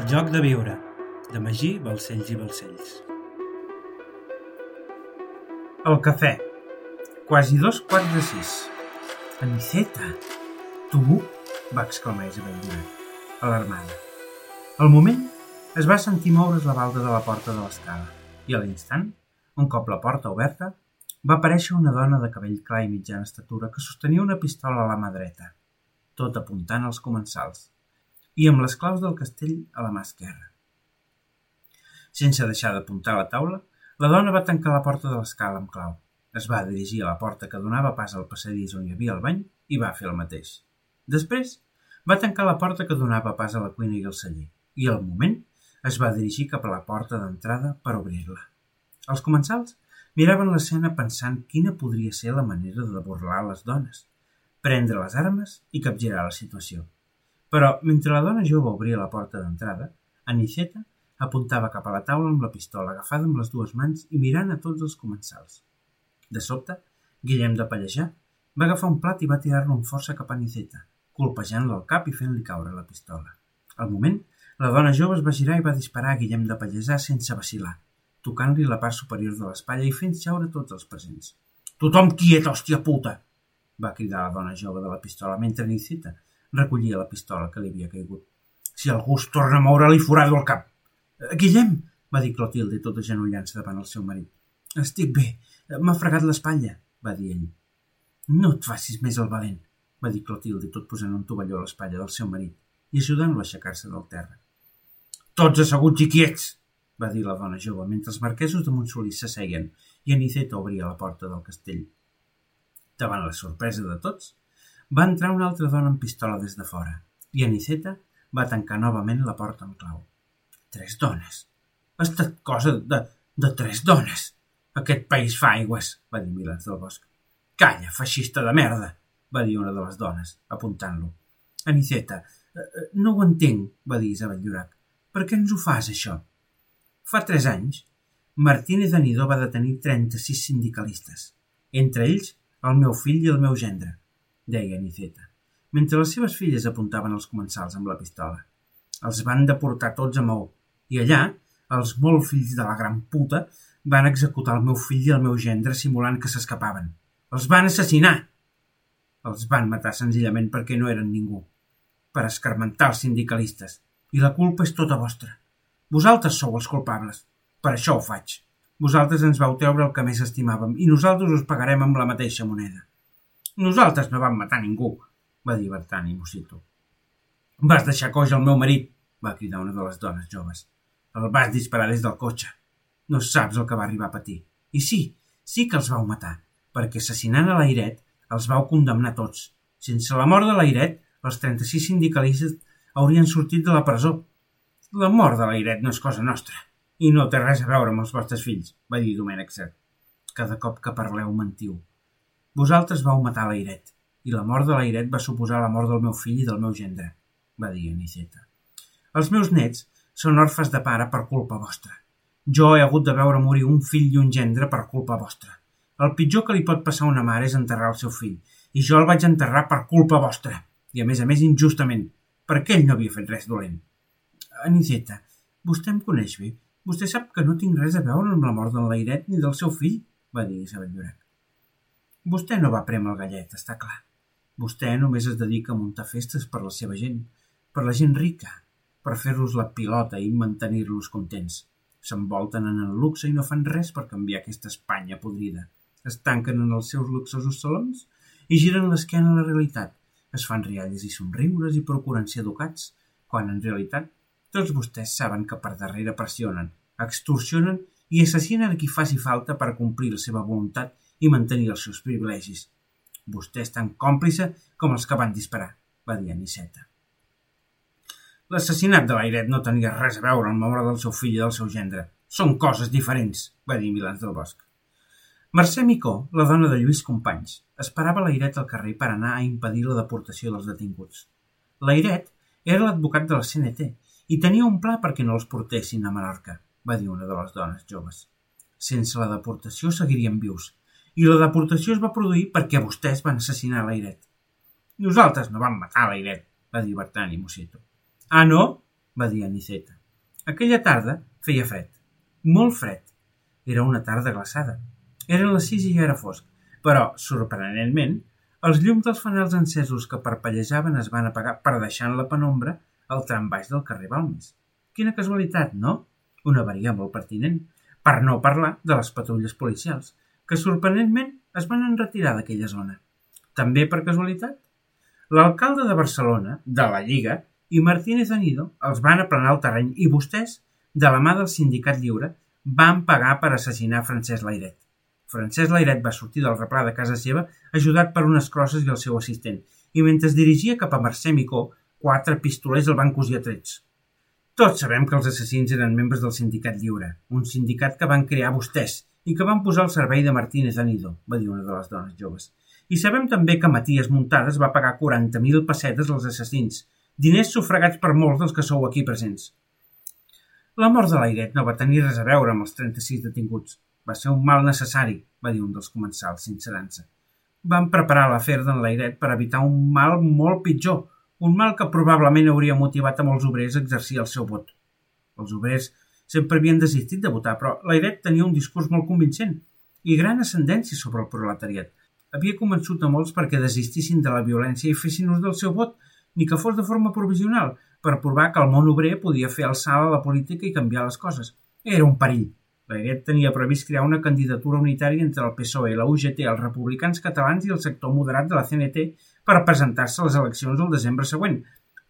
El joc de viure, de Magí, Balcells i Balcells. El cafè. Quasi dos quarts de sis. Aniceta, tu? va exclamar Isabel Lloret, alarmada. Al moment, es va sentir moure's la balda de la porta de l'escala i a l'instant, un cop la porta oberta, va aparèixer una dona de cabell clar i mitjana estatura que sostenia una pistola a la mà dreta, tot apuntant als comensals i amb les claus del castell a la mà esquerra. Sense deixar d'apuntar la taula, la dona va tancar la porta de l'escala amb clau. Es va dirigir a la porta que donava pas al passadís on hi havia el bany i va fer el mateix. Després, va tancar la porta que donava pas a la cuina i al celler, i al moment es va dirigir cap a la porta d'entrada per obrir-la. Els comensals miraven l'escena pensant quina podria ser la manera de burlar les dones, prendre les armes i capgirar la situació. Però, mentre la dona jove obria la porta d'entrada, Aniceta apuntava cap a la taula amb la pistola agafada amb les dues mans i mirant a tots els comensals. De sobte, Guillem de Pallejà va agafar un plat i va tirar-lo amb força cap a Aniceta, colpejant-lo al cap i fent-li caure la pistola. Al moment, la dona jove es va girar i va disparar a Guillem de Pallejà sense vacilar, tocant-li la part superior de l'espatlla i fent xaure tots els presents. Tothom quiet, hòstia puta! va cridar la dona jove de la pistola mentre Aniceta recollia la pistola que li havia caigut. Si algú es torna a moure, li forado el cap. Eh, Guillem, va dir Clotilde, tot agenollant-se davant el seu marit. Estic bé, m'ha fregat l'espatlla, va dir ell. No et facis més el valent, va dir Clotilde, tot posant un tovalló a l'espatlla del seu marit i ajudant-lo a aixecar-se del terra. Tots asseguts i quiets, va dir la dona jove, mentre els marquesos de Montsolís s'asseien i Aniceta obria la porta del castell. Davant la sorpresa de tots, va entrar una altra dona amb pistola des de fora, i Aniceta va tancar novament la porta amb clau. Tres dones. Ha estat cosa de, de tres dones. Aquest país fa aigües, va dir Milans del Bosc. Calla, feixista de merda, va dir una de les dones, apuntant-lo. Aniceta, eh, eh, no ho entenc, va dir Isabel Llorac. Per què ens ho fas, això? Fa tres anys, Martínez Anidó va detenir 36 sindicalistes, entre ells el meu fill i el meu gendre deia Aniceta, mentre les seves filles apuntaven els comensals amb la pistola. Els van deportar tots a Maó, i allà els molt fills de la gran puta van executar el meu fill i el meu gendre simulant que s'escapaven. Els van assassinar! Els van matar senzillament perquè no eren ningú, per escarmentar els sindicalistes, i la culpa és tota vostra. Vosaltres sou els culpables. Per això ho faig. Vosaltres ens vau treure el que més estimàvem i nosaltres us pagarem amb la mateixa moneda. Nosaltres no vam matar ningú, va dir Bertani Mosito. Vas deixar coix el meu marit, va cridar una de les dones joves. El vas disparar des del cotxe. No saps el que va arribar a patir. I sí, sí que els vau matar, perquè assassinant a l'Airet els vau condemnar tots. Sense la mort de l'Airet, els 36 sindicalistes haurien sortit de la presó. La mort de l'Airet no és cosa nostra, i no té res a veure amb els vostres fills, va dir Domènec Cert. Cada cop que parleu mentiu. Vosaltres vau matar l'Airet, i la mort de l'Airet va suposar la mort del meu fill i del meu gendre, va dir Aniceta. Els meus nets són orfes de pare per culpa vostra. Jo he hagut de veure morir un fill i un gendre per culpa vostra. El pitjor que li pot passar a una mare és enterrar el seu fill, i jo el vaig enterrar per culpa vostra, i a més a més injustament, perquè ell no havia fet res dolent. Aniceta, vostè em coneix bé. Vostè sap que no tinc res a veure amb la mort de l'Airet ni del seu fill, va dir Isabel Lloret. Vostè no va prémer el gallet, està clar. Vostè només es dedica a muntar festes per la seva gent, per la gent rica, per fer-los la pilota i mantenir-los contents. S'envolten en el luxe i no fan res per canviar aquesta Espanya podrida. Es tanquen en els seus luxosos salons i giren l'esquena a la realitat. Es fan rialles i somriures i procuren ser educats, quan en realitat tots vostès saben que per darrere pressionen, extorsionen i assassinen a qui faci falta per complir la seva voluntat i mantenir els seus privilegis. Vostè és tan còmplice com els que van disparar, va dir Aniceta. L'assassinat de l'Airet no tenia res a veure amb la mort del seu fill i del seu gendre. Són coses diferents, va dir Milans del Bosc. Mercè Micó, la dona de Lluís Companys, esperava l'Airet al carrer per anar a impedir la deportació dels detinguts. L'Airet era l'advocat de la CNT i tenia un pla perquè no els portessin a Menorca, va dir una de les dones joves. Sense la deportació seguirien vius i la deportació es va produir perquè vostès van assassinar l'Airet. Nosaltres no vam matar l'Airet, va dir Bertani Mosito. Ah, no? va dir Aniceta. Aquella tarda feia fred. Molt fred. Era una tarda glaçada. Eren les sis i ja era fosc. Però, sorprenentment, els llums dels fanals encesos que parpellejaven es van apagar per deixar en la penombra el tram baix del carrer Balmes. Quina casualitat, no? Una avaria molt pertinent. Per no parlar de les patrulles policials, que sorprenentment es van enretirar d'aquella zona. També per casualitat? L'alcalde de Barcelona, de la Lliga, i Martínez Anido els van aplanar el terreny i vostès, de la mà del sindicat lliure, van pagar per assassinar Francesc Lairet. Francesc Lairet va sortir del replà de casa seva ajudat per unes crosses i el seu assistent, i mentre es dirigia cap a Mercè Micó, quatre pistolers el van cosir a trets. Tots sabem que els assassins eren membres del Sindicat Lliure, un sindicat que van crear vostès i que van posar al servei de Martínez Anido, va dir una de les dones joves. I sabem també que Matías Muntades va pagar 40.000 pessetes als assassins, diners sufragats per molts dels que sou aquí presents. La mort de l'Airet no va tenir res a veure amb els 36 detinguts. Va ser un mal necessari, va dir un dels comensals, sincerant-se. Van preparar l'afer d'en l'Airet per evitar un mal molt pitjor, un mal que probablement hauria motivat a molts obrers a exercir el seu vot. Els obrers sempre havien desistit de votar, però l'Airet tenia un discurs molt convincent i gran ascendència sobre el proletariat havia convençut a molts perquè desistissin de la violència i fessin ús del seu vot, ni que fos de forma provisional, per provar que el món obrer podia fer salt a la política i canviar les coses. Era un perill. L'Airet tenia previst crear una candidatura unitària entre el PSOE, la UGT, els republicans catalans i el sector moderat de la CNT per presentar-se a les eleccions el desembre següent,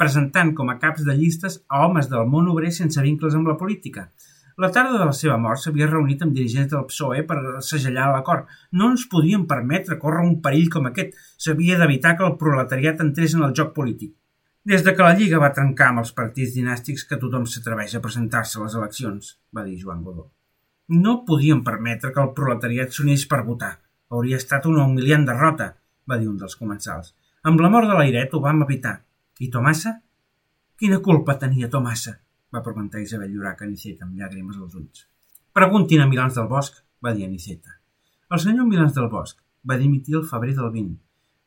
presentant com a caps de llistes a homes del món obrer sense vincles amb la política. La tarda de la seva mort s'havia reunit amb dirigents del PSOE per segellar l'acord. No ens podíem permetre córrer un perill com aquest. S'havia d'evitar que el proletariat entrés en el joc polític. Des de que la Lliga va trencar amb els partits dinàstics que tothom s'atreveix a presentar-se a les eleccions, va dir Joan Godó. No podíem permetre que el proletariat s'unís per votar. Hauria estat una humiliant derrota, va dir un dels comensals. Amb la mort de l'Airet ho vam evitar. I Tomassa? Quina culpa tenia Tomassa? va preguntar Isabel Llorac a Niceta amb llàgrimes als ulls. Preguntin a Milans del Bosc, va dir Aniceta. El senyor Milans del Bosc va dimitir el febrer del 20,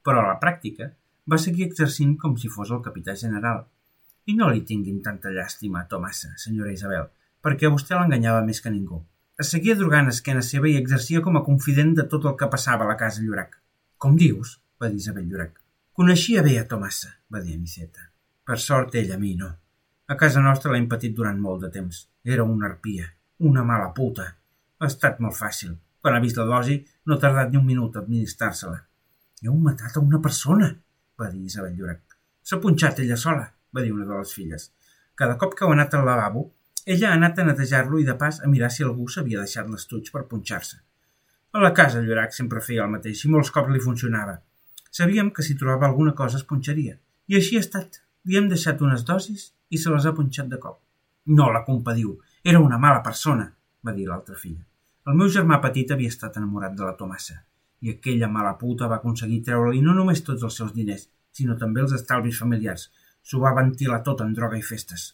però a la pràctica va seguir exercint com si fos el capità general. I no li tinguin tanta llàstima a Tomassa, senyora Isabel, perquè vostè l'enganyava més que ningú. Es seguia drogant a esquena seva i exercia com a confident de tot el que passava a la casa Llorac. Com dius? va dir Isabel Llorac. Coneixia bé a Tomassa, va dir Aniceta. Per sort ell a mi no. A casa nostra l'hem patit durant molt de temps. Era una arpia, una mala puta. Ha estat molt fàcil. Quan ha vist la dosi, no ha tardat ni un minut a administrar-se-la. Heu matat a una persona, va dir Isabel Llorac. S'ha punxat ella sola, va dir una de les filles. Cada cop que heu anat al lavabo, ella ha anat a netejar-lo i de pas a mirar si algú s'havia deixat l'estuig per punxar-se. A la casa Llorac sempre feia el mateix i molts cops li funcionava. Sabíem que si trobava alguna cosa es punxaria. I així ha estat. Li hem deixat unes dosis i se les ha punxat de cop. No la compadiu, era una mala persona, va dir l'altra filla. El meu germà petit havia estat enamorat de la Tomassa, i aquella mala puta va aconseguir treure-li no només tots els seus diners, sinó també els estalvis familiars. S'ho va ventilar tot en droga i festes.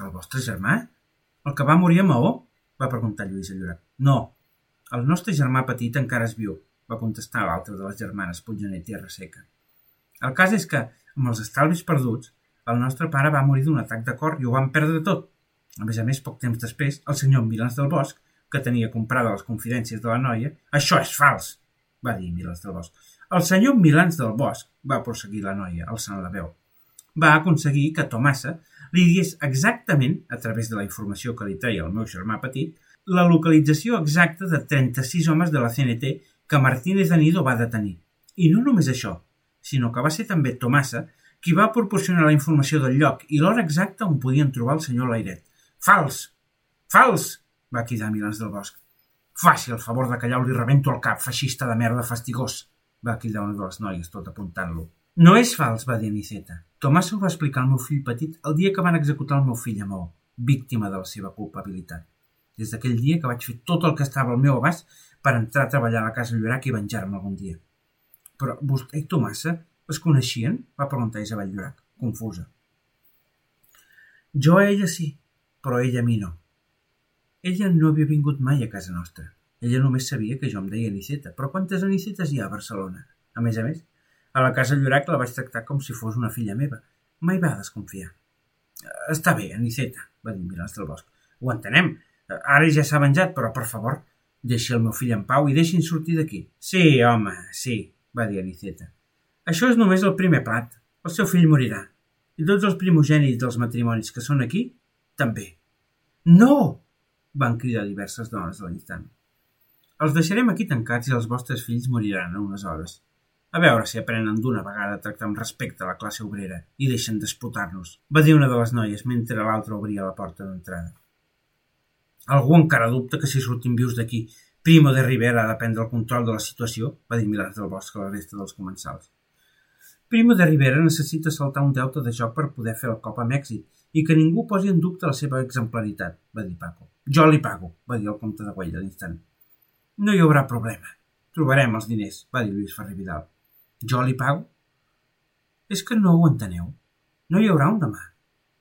El vostre germà? El que va morir a Maó? va preguntar Lluís Llorat. No, el nostre germà petit encara és viu, va contestar l'altra de les germanes Puiggenet i Seca. El cas és que, amb els estalvis perduts, el nostre pare va morir d'un atac de cor i ho vam perdre tot. A més a més, poc temps després, el senyor Milans del Bosc, que tenia comprada les confidències de la noia, això és fals, va dir Milans del Bosc. El senyor Milans del Bosc, va prosseguir la noia, alçant la veu, va aconseguir que Tomassa li digués exactament, a través de la informació que li treia el meu germà petit, la localització exacta de 36 homes de la CNT que Martínez Anido va detenir. I no només això, sinó que va ser també Tomassa qui va proporcionar la informació del lloc i l'hora exacta on podien trobar el senyor Lairet. Fals! Fals! va cridar Milans del Bosc. Faci el favor de callar o li rebento el cap, feixista de merda fastigós, va cridar una de les noies, tot apuntant-lo. No és fals, va dir Aniceta. Tomàs ho va explicar al meu fill petit el dia que van executar el meu fill a Maó, víctima de la seva culpabilitat. Des d'aquell dia que vaig fer tot el que estava al meu abast per entrar a treballar a la casa Llorac i venjar-me algun dia. Però vostè i Tomassa es coneixien? va preguntar Isabel Llorac, confusa. Jo a ella sí, però ella a mi no. Ella no havia vingut mai a casa nostra. Ella només sabia que jo em deia Aniceta, però quantes Anicetes hi ha a Barcelona? A més a més, a la casa Llorac la vaig tractar com si fos una filla meva. Mai va desconfiar. Està bé, Aniceta, va dir Milans del Bosc. Ho entenem. Ara ja s'ha venjat, però, per favor, deixi el meu fill en pau i deixin sortir d'aquí. Sí, home, sí, va dir Aniceta. Això és només el primer plat. El seu fill morirà. I tots els primogènits dels matrimonis que són aquí, també. No! van cridar diverses dones a l'instant. Els deixarem aquí tancats i els vostres fills moriran en unes hores. A veure si aprenen d'una vegada a tractar amb respecte a la classe obrera i deixen d'esputar-nos, va dir una de les noies mentre l'altra obria la porta d'entrada. Algú encara dubta que si sortim vius d'aquí, Primo de Rivera ha de prendre el control de la situació, va dir Milans del Bosc a la resta dels comensals. Primo de Rivera necessita saltar un deute de joc per poder fer el cop amb èxit i que ningú posi en dubte la seva exemplaritat, va dir Paco. Jo li pago, va dir el comte de Güell a l'instant. No hi haurà problema. Trobarem els diners, va dir Lluís Ferrer Vidal. Jo li pago? És que no ho enteneu. No hi haurà un demà.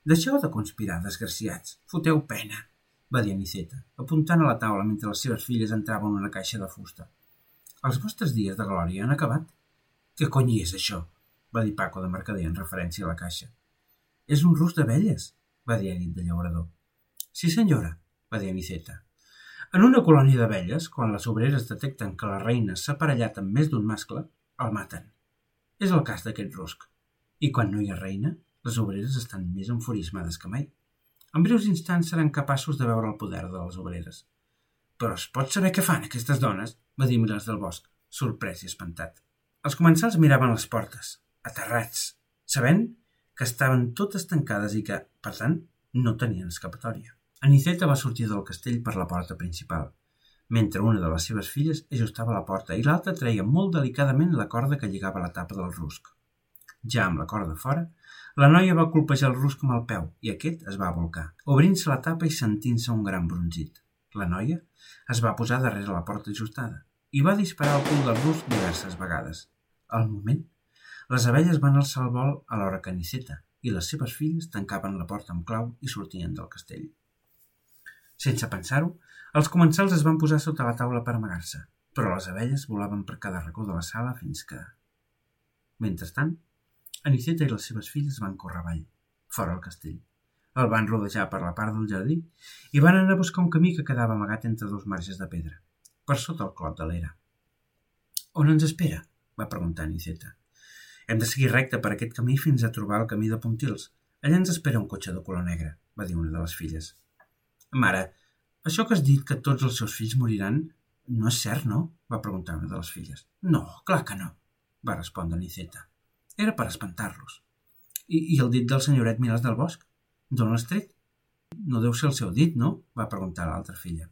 Deixeu de conspirar, desgraciats. Foteu pena, va dir Aniceta, apuntant a la taula mentre les seves filles entraven en una caixa de fusta. Els vostres dies de glòria han acabat. Què cony és això? va dir Paco de Mercader en referència a la caixa. És un rus d'abelles, va dir Edith de llaurador. Sí, senyora, va dir Aniceta. En una colònia d'abelles, quan les obreres detecten que la reina s'ha aparellat amb més d'un mascle, el maten. És el cas d'aquest rusc. I quan no hi ha reina, les obreres estan més enfurismades que mai. En breus instants seran capaços de veure el poder de les obreres. Però es pot saber què fan aquestes dones? va dir Milans del Bosc, sorprès i espantat. Els comensals miraven les portes, aterrats, sabent que estaven totes tancades i que, per tant, no tenien escapatòria. Aniceta va sortir del castell per la porta principal, mentre una de les seves filles ajustava la porta i l'altra treia molt delicadament la corda que lligava la tapa del rusc. Ja amb la corda fora, la noia va colpejar el rusc amb el peu i aquest es va volcar, obrint-se la tapa i sentint-se un gran bronzit. La noia es va posar darrere la porta ajustada i va disparar el cul del rusc diverses vegades. Al moment, les abelles van alçar el vol a l'hora que Niceta i les seves filles tancaven la porta amb clau i sortien del castell. Sense pensar-ho, els comensals es van posar sota la taula per amagar-se, però les abelles volaven per cada racó de la sala fins que... Mentrestant, Aniceta i les seves filles van córrer avall, fora el castell. El van rodejar per la part del jardí i van anar a buscar un camí que quedava amagat entre dos marges de pedra, per sota el clot de l'era. On ens espera? va preguntar Aniceta. Hem de seguir recte per aquest camí fins a trobar el camí de Pontils. Allà ens espera un cotxe de color negre, va dir una de les filles. Mare, això que has dit que tots els seus fills moriran no és cert, no? va preguntar una de les filles. No, clar que no, va respondre Niceta. Era per espantar-los. I, I el dit del senyoret Milàs del Bosc? D'on l'has tret? No deu ser el seu dit, no? va preguntar l'altra filla.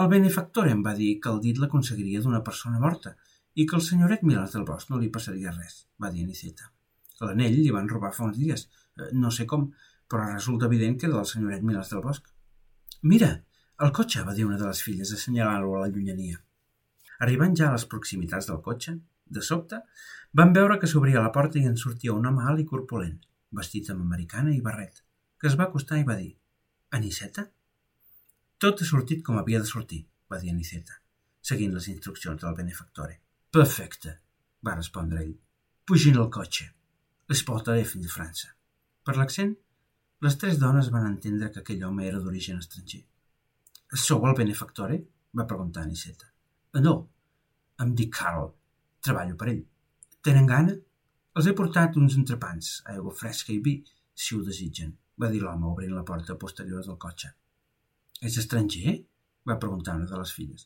El benefactor em va dir que el dit l'aconseguiria d'una persona morta i que el senyoret Milans del Bosc no li passaria res, va dir Aniceta. L'anell li van robar fa uns dies, eh, no sé com, però resulta evident que era del senyoret Milans del Bosc. Mira, el cotxe, va dir una de les filles, assenyalant-lo a la llunyania. Arribant ja a les proximitats del cotxe, de sobte, van veure que s'obria la porta i en sortia un home alt i corpulent, vestit amb americana i barret, que es va acostar i va dir «Aniceta?» «Tot ha sortit com havia de sortir», va dir Aniceta, seguint les instruccions del benefactore. Perfecte, va respondre ell. Pugin al cotxe. Les portaré fins a França. Per l'accent, les tres dones van entendre que aquell home era d'origen estranger. Sou el benefactore? va preguntar Aniceta. No, em dic Carl. Treballo per ell. Tenen gana? Els he portat uns entrepans, aigua fresca i vi, si ho desitgen, va dir l'home obrint la porta posterior del cotxe. És estranger? va preguntar una de les filles.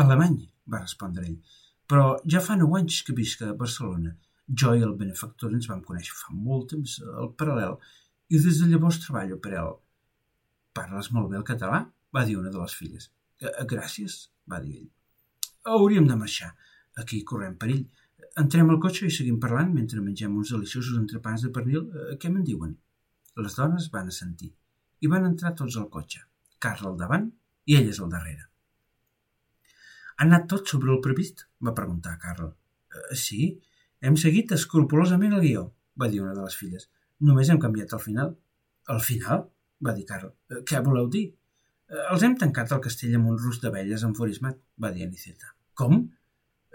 Alemany, va respondre ell. Però ja fa nou anys que visc a Barcelona. Jo i el benefactor ens vam conèixer fa molt temps al paral·lel i des de llavors treballo per ell. Parles molt bé el català? va dir una de les filles. Gràcies, va dir ell. Hauríem de marxar. Aquí correm perill. Entrem al cotxe i seguim parlant mentre mengem uns deliciosos entrepans de pernil. Què me'n diuen? Les dones van assentir i van entrar tots al cotxe. Carla al davant i elles al darrere. Ha anat tot sobre el previst? va preguntar Carl. Eh, sí, hem seguit escrupolosament el guió, va dir una de les filles. Només hem canviat el final. El final? va dir Carl. Eh, què voleu dir? Eh, els hem tancat al castell amb un rus d'abelles enfurismat, va dir Aniceta. Com?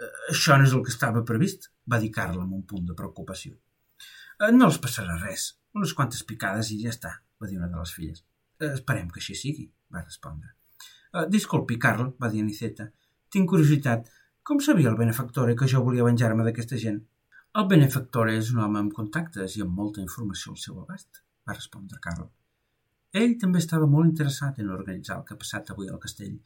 Eh, això no és el que estava previst, va dir Carl amb un punt de preocupació. Eh, no els passarà res, Unes quantes picades i ja està, va dir una de les filles. Esperem que així sigui, va respondre. Disculpi, Carl, va dir Aniceta. Tinc curiositat. Com sabia el benefactore que jo volia venjar-me d'aquesta gent? El benefactore és un home amb contactes i amb molta informació al seu abast, va respondre Carl. Ell també estava molt interessat en organitzar el que ha passat avui al castell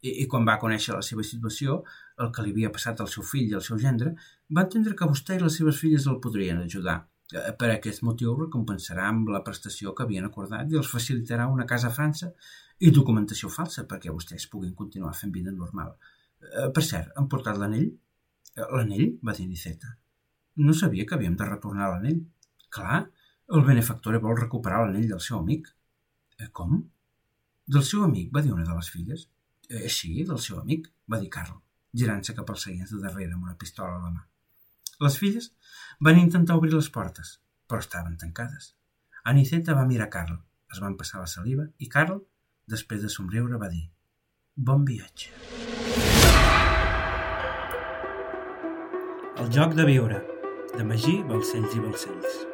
i, i quan va conèixer la seva situació, el que li havia passat al seu fill i al seu gendre, va entendre que vostè i les seves filles el podrien ajudar. Eh, per aquest motiu recompensarà amb la prestació que havien acordat i els facilitarà una casa a França i documentació falsa perquè vostès puguin continuar fent vida normal. Eh, per cert, han portat l'anell? Eh, l'anell? va dir Niceta. No sabia que havíem de retornar l'anell. Clar, el benefactor vol recuperar l'anell del seu amic. Com? Del seu amic, va dir una de les filles. Eh, sí, del seu amic, va dir Carl, girant-se cap als seients de darrere amb una pistola a la mà. Les filles van intentar obrir les portes, però estaven tancades. Aniceta va mirar Carl, es van passar la saliva i Carl, després de somriure, va dir «Bon viatge». El joc de viure, de Magí, Balcells i Balcells.